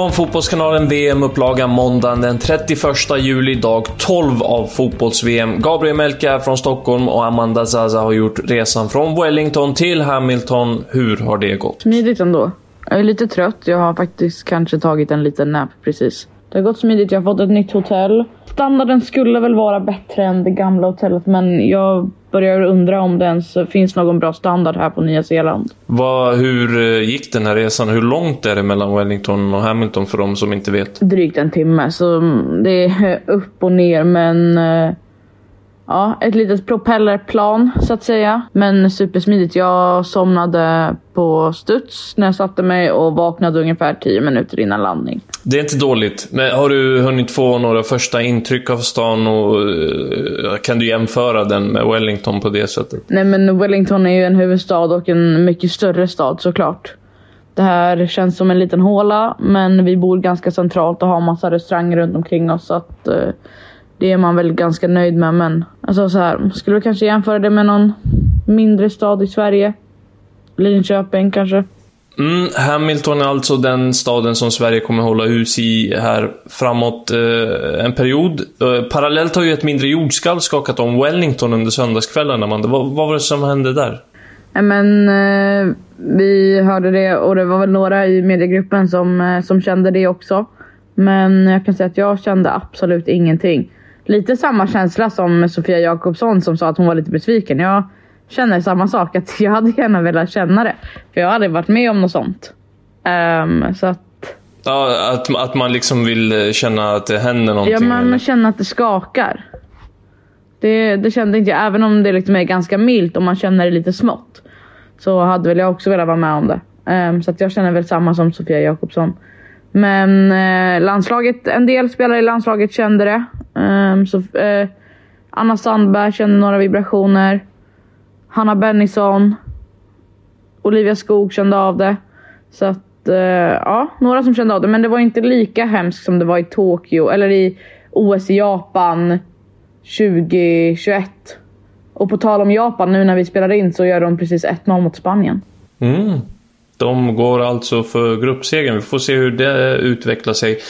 Damfotbollskanalen VM-upplaga måndagen den 31 juli, dag 12 av fotbolls-VM. Gabriel Melka från Stockholm och Amanda Zaza har gjort resan från Wellington till Hamilton. Hur har det gått? Smidigt ändå. Jag är lite trött. Jag har faktiskt kanske tagit en liten nap precis. Det har gått smidigt. Jag har fått ett nytt hotell. Standarden skulle väl vara bättre än det gamla hotellet men jag börjar undra om det ens finns någon bra standard här på Nya Zeeland. Vad, hur eh, gick den här resan? Hur långt är det mellan Wellington och Hamilton för de som inte vet? Drygt en timme så det är upp och ner men eh, Ja, ett litet propellerplan så att säga. Men supersmidigt. Jag somnade på studs när jag satte mig och vaknade ungefär 10 minuter innan landning. Det är inte dåligt. Men har du hunnit få några första intryck av stan och eh, kan du jämföra den med Wellington på det sättet? Nej men Wellington är ju en huvudstad och en mycket större stad såklart. Det här känns som en liten håla men vi bor ganska centralt och har massa restauranger runt omkring oss så att eh, det är man väl ganska nöjd med men alltså så här, skulle du kanske jämföra det med någon mindre stad i Sverige? Linköping kanske? Mm, Hamilton är alltså den staden som Sverige kommer hålla hus i här framåt eh, en period. Eh, parallellt har ju ett mindre jordskalv skakat om Wellington under söndagskvällen, Amanda. Vad, vad var det som hände där? Men eh, vi hörde det och det var väl några i mediegruppen som, eh, som kände det också. Men jag kan säga att jag kände absolut ingenting. Lite samma känsla som Sofia Jakobsson som sa att hon var lite besviken. Jag känner samma sak, att jag hade gärna velat känna det. För jag hade varit med om något sånt. Ehm, så att... Ja, att, att man liksom vill känna att det händer någonting? Ja, man eller? känner att det skakar. Det, det kände inte jag, även om det liksom är ganska milt och man känner det lite smått. Så hade väl jag också velat vara med om det. Ehm, så att jag känner väl samma som Sofia Jakobsson. Men eh, landslaget, en del spelare i landslaget kände det. Um, så, eh, Anna Sandberg kände några vibrationer. Hanna Bennison. Olivia Skog kände av det. Så att, eh, ja, några som kände av det. Men det var inte lika hemskt som det var i Tokyo, eller i OS i Japan 2021. Och på tal om Japan, nu när vi spelar in så gör de precis 1-0 mot Spanien. Mm. De går alltså för gruppsegern. Vi får se hur det utvecklar sig.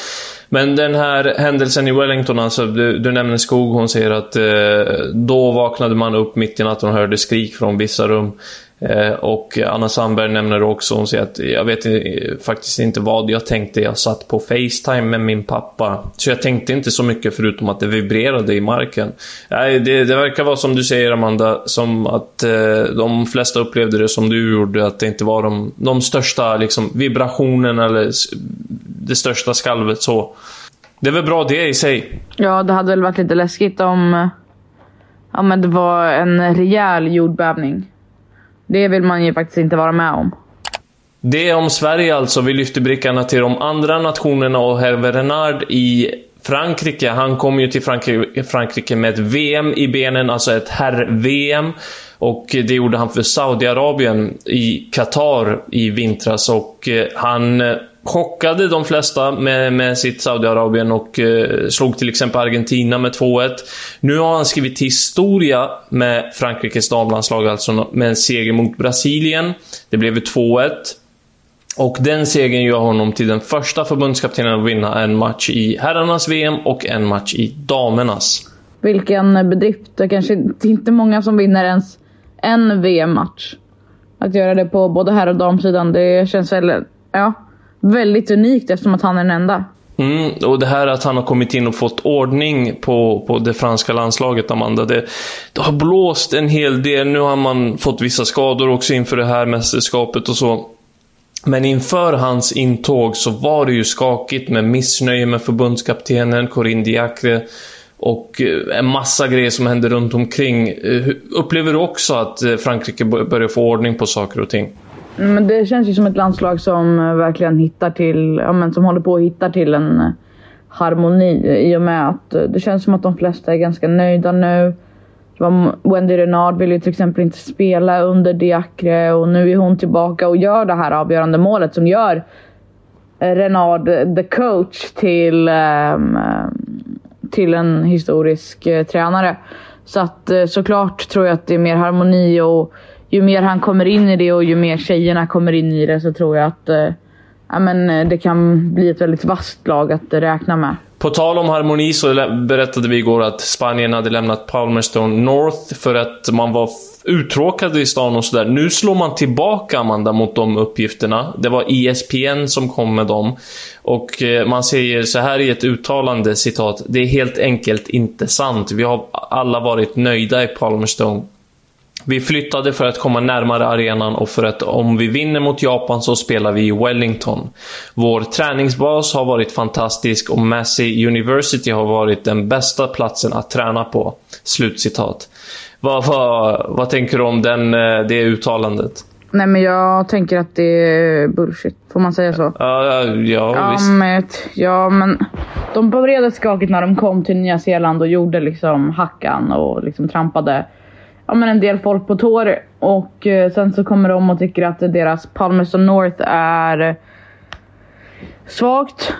Men den här händelsen i Wellington, alltså, du, du nämner Skog, hon säger att eh, då vaknade man upp mitt i natten och hörde skrik från vissa rum. Eh, och Anna Sandberg nämner också, hon säger att jag vet faktiskt inte vad jag tänkte. Jag satt på Facetime med min pappa. Så jag tänkte inte så mycket förutom att det vibrerade i marken. Nej, det, det verkar vara som du säger Amanda, som att eh, de flesta upplevde det som du gjorde, att det inte var de, de största liksom, vibrationerna eller det största skalvet så. Det är väl bra det i sig. Ja, det hade väl varit lite läskigt om om det var en rejäl jordbävning. Det vill man ju faktiskt inte vara med om. Det är om Sverige alltså. Vi lyfter brickorna till de andra nationerna och Hervé Renard i Frankrike. Han kom ju till Frankrike, Frankrike med ett VM i benen, alltså ett herr-VM. Och det gjorde han för Saudiarabien i Qatar i vintras och eh, han eh, chockade de flesta med, med sitt Saudiarabien och eh, slog till exempel Argentina med 2-1. Nu har han skrivit historia med Frankrikes damlandslag, alltså med en seger mot Brasilien. Det blev 2-1. Och den segern gör honom till den första förbundskaptenen att vinna en match i herrarnas VM och en match i damernas. Vilken bedrift. Det är kanske inte många som vinner ens en VM-match. Att göra det på både herr och damsidan, det känns väl, ja, väldigt unikt eftersom att han är den enda. Mm, och det här att han har kommit in och fått ordning på, på det franska landslaget, Amanda. Det, det har blåst en hel del. Nu har man fått vissa skador också inför det här mästerskapet och så. Men inför hans intåg så var det ju skakigt med missnöje med förbundskaptenen Corinne Diacre och eh, en massa grejer som hände runt omkring. Eh, upplever du också att eh, Frankrike börjar få ordning på saker och ting? Men det känns ju som ett landslag som eh, verkligen hittar till, ja men som håller på att hitta till en eh, harmoni i och med att eh, det känns som att de flesta är ganska nöjda nu. Wendy Renard vill ju till exempel inte spela under Diacre och nu är hon tillbaka och gör det här avgörande målet som gör Renard, the coach, till, ehm, till en historisk tränare. Så att såklart tror jag att det är mer harmoni och ju mer han kommer in i det och ju mer tjejerna kommer in i det så tror jag att eh, ja, men, eh, det kan bli ett väldigt vasst lag att räkna med. På tal om harmoni så berättade vi igår att Spanien hade lämnat Palmerstone North för att man var uttråkade i stan och sådär. Nu slår man tillbaka, Amanda, mot de uppgifterna. Det var ESPN som kom med dem. Och eh, man säger så här i ett uttalande, citat. Det är helt enkelt inte sant. Vi har alla varit nöjda i Palmerstone vi flyttade för att komma närmare arenan och för att om vi vinner mot Japan så spelar vi i Wellington. Vår träningsbas har varit fantastisk och Massey University har varit den bästa platsen att träna på. Slutcitat. Vad, vad, vad tänker du om den, eh, det uttalandet? Nej men jag tänker att det är bullshit. Får man säga så? Ja, ja, ja visst. Men, ja men de började skakigt när de kom till Nya Zeeland och gjorde liksom hackan och liksom trampade ja, men en del folk på tår. Och eh, sen så kommer de och tycker att deras Palmerston North är svagt.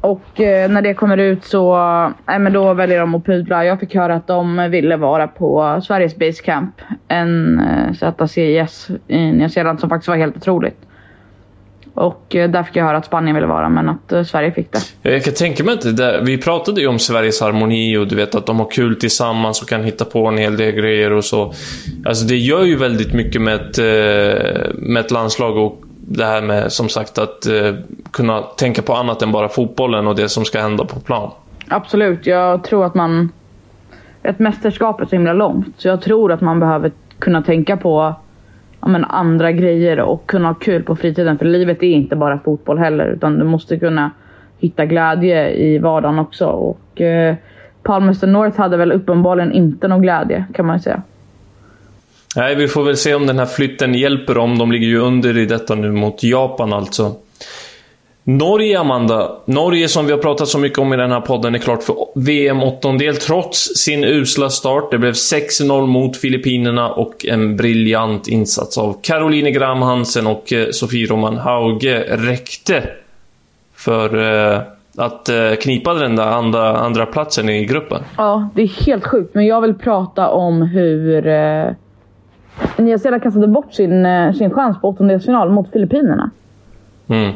Och eh, när det kommer ut så eh, men då väljer de att pudla. Jag fick höra att de ville vara på Sveriges Basecamp. En eh, ZCIS i Nya Zeeland som faktiskt var helt otroligt. Och eh, där fick jag höra att Spanien ville vara, men att eh, Sverige fick det. Jag kan tänka mig att det vi pratade ju om Sveriges harmoni och du vet att de har kul tillsammans och kan hitta på en hel del grejer och så. Alltså det gör ju väldigt mycket med ett, eh, med ett landslag och det här med som sagt att kunna tänka på annat än bara fotbollen och det som ska hända på plan. Absolut, jag tror att man... Ett mästerskap är så himla långt, så jag tror att man behöver kunna tänka på ja, men andra grejer och kunna ha kul på fritiden. För livet är inte bara fotboll heller, utan du måste kunna hitta glädje i vardagen också. Och eh, Palmerston North hade väl uppenbarligen inte någon glädje, kan man ju säga. Nej, vi får väl se om den här flytten hjälper dem. De ligger ju under i detta nu mot Japan alltså. Norge, Amanda. Norge som vi har pratat så mycket om i den här podden är klart för VM-åttondel trots sin usla start. Det blev 6-0 mot Filippinerna och en briljant insats av Caroline Gram Hansen och eh, Sofie Roman Hauge räckte för eh, att eh, knipa den där andra, andra platsen i gruppen. Ja, det är helt sjukt. Men jag vill prata om hur eh, Nya Zeeland kastade bort sin, sin chans på åttondelsfinal mot Filippinerna. Mm.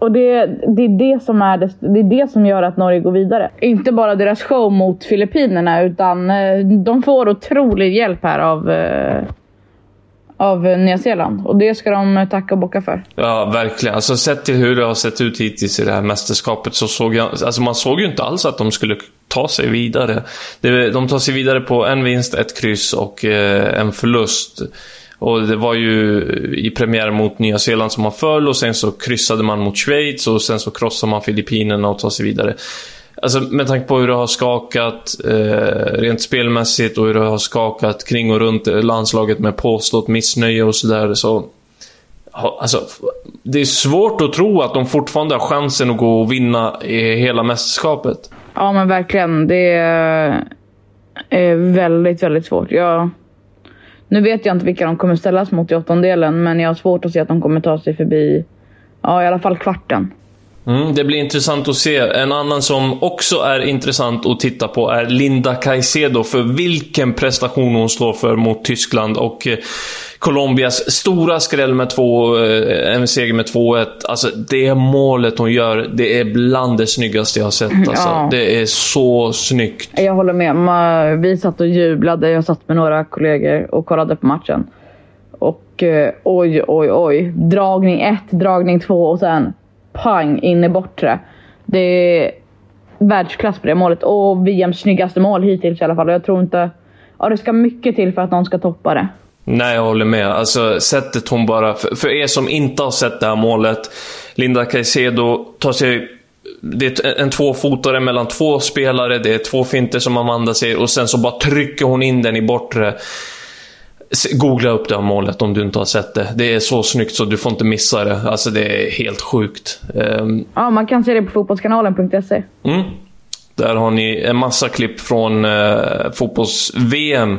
Och det, det, är det, som är det, det är det som gör att Norge går vidare. Inte bara deras show mot Filippinerna utan eh, de får otrolig hjälp här av, eh, av Nya Zeeland. Och det ska de tacka och bocka för. Ja, verkligen. Alltså sett till hur det har sett ut hittills i det här mästerskapet så såg jag... Alltså man såg ju inte alls att de skulle ta sig vidare. De tar sig vidare på en vinst, ett kryss och eh, en förlust. Och det var ju i premiären mot Nya Zeeland som man föll och sen så kryssade man mot Schweiz och sen så krossade man Filippinerna och tog sig vidare. Alltså med tanke på hur det har skakat eh, rent spelmässigt och hur det har skakat kring och runt landslaget med påstått missnöje och sådär så... Alltså, det är svårt att tro att de fortfarande har chansen att gå och vinna hela mästerskapet. Ja men verkligen. Det är väldigt, väldigt svårt. Jag nu vet jag inte vilka de kommer ställas mot i åttondelen, men jag har svårt att se att de kommer ta sig förbi, ja i alla fall kvarten. Mm, det blir intressant att se. En annan som också är intressant att titta på är Linda Caicedo. För vilken prestation hon slår för mot Tyskland och eh, Colombias stora skräll med två, eh, en seger med 2-1. Alltså, det målet hon gör, det är bland det snyggaste jag har sett. Alltså. Ja. Det är så snyggt. Jag håller med. Vi satt och jublade. Jag satt med några kollegor och kollade på matchen. Och eh, oj, oj, oj. Dragning ett, dragning två och sen pang in i bortre. Det är världsklass på det målet. Och VMs snyggaste mål hittills i alla fall. Jag tror inte... Ja, det ska mycket till för att någon ska toppa det. Nej, jag håller med. Alltså, sättet hon bara... För, för er som inte har sett det här målet. Linda Caicedo tar sig... Det är en tvåfotare mellan två spelare. Det är två finter som Amanda säger. Och sen så bara trycker hon in den i bortre. Googla upp det här målet om du inte har sett det. Det är så snyggt så du får inte missa det. Alltså det är helt sjukt. Ehm, Ja, man kan se det på fotbollskanalen.se. mm. Där har ni en massa klipp från eh, fotbolls-VM.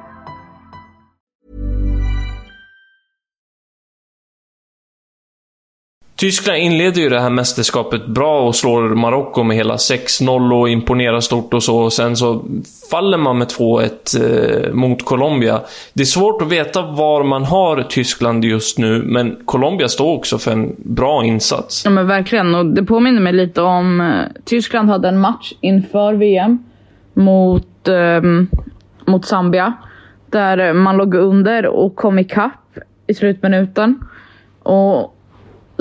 Tyskland inleder ju det här mästerskapet bra och slår Marocko med hela 6-0 och imponerar stort och så. Och sen så faller man med 2-1 eh, mot Colombia. Det är svårt att veta var man har Tyskland just nu, men Colombia står också för en bra insats. Ja men verkligen. Och det påminner mig lite om... eh, Tyskland hade en match inför VM mot, eh, mot Zambia. Där man låg under och kom ikapp i slutminuten. Och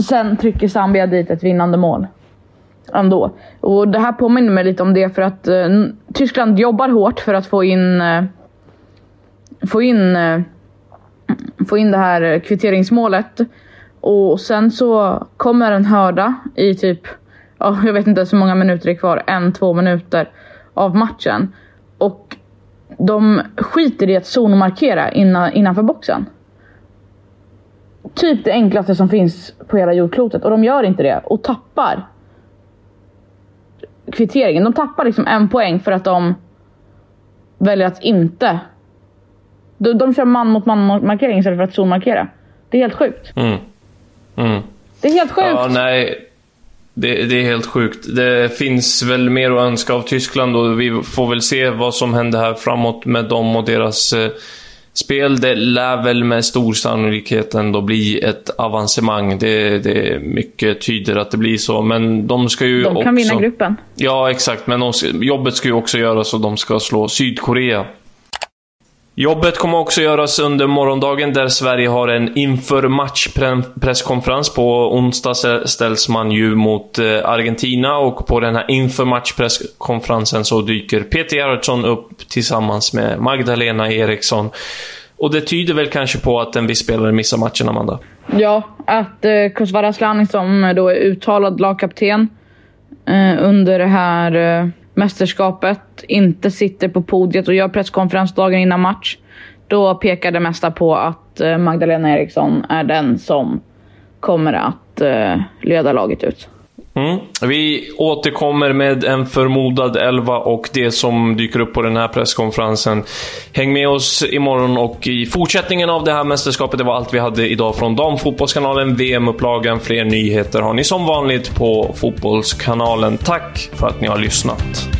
sen trycker Zambia dit ett vinnande mål. Ändå. Och det här påminner mig lite om det för att eh, Tyskland jobbar hårt för att få in... Eh, få in... Eh, få in det här kvitteringsmålet. Och sen så kommer en hörda i typ, ja, jag vet inte så många minuter det är kvar, en, två minuter av matchen. Och de skiter i att zonmarkera innan, innanför boxen. Typ det enklaste som finns på hela jordklotet och de gör inte det och tappar kvitteringen. De tappar liksom en poäng för att de väljer att inte... De, de kör man mot man markering istället för att zonmarkera. Det är helt sjukt. Mm. Mm. Det är helt sjukt. Ja, nej. Det, det är helt sjukt. Det finns väl mer att önska av Tyskland och vi får väl se vad som händer här framåt med dem och deras eh, spel. Det lär väl med stor sannolikhet ändå bli ett avancemang. Det, det mycket tyder att det blir så, men de ska ju De kan också... vinna gruppen. Ja, exakt. Men de, jobbet ska ju också göras och de ska slå Sydkorea. Jobbet kommer också göras under morgondagen där Sverige har en inför matchpresskonferens. På onsdag ställs man ju mot eh, Argentina och på den här inför matchpresskonferensen så dyker Peter Gerhardsson upp tillsammans med Magdalena Eriksson. Och det tyder väl kanske på att en viss spelare missar matchen, Amanda? Ja, att eh, Kosovare Asllani som då är uttalad lagkapten eh, under det här eh, mästerskapet inte sitter på podiet och gör presskonferens dagen innan match. Då pekar det mesta på att eh, Magdalena Eriksson är den som kommer att eh, leda laget ut. Mm. Vi återkommer med en förmodad elva och det som dyker upp på den här presskonferensen. Häng med oss imorgon och i fortsättningen av det här mästerskapet. Det var allt vi hade idag från Damfotbollskanalen. VM-upplagan, fler nyheter har ni som vanligt på Fotbollskanalen. Tack för att ni har lyssnat.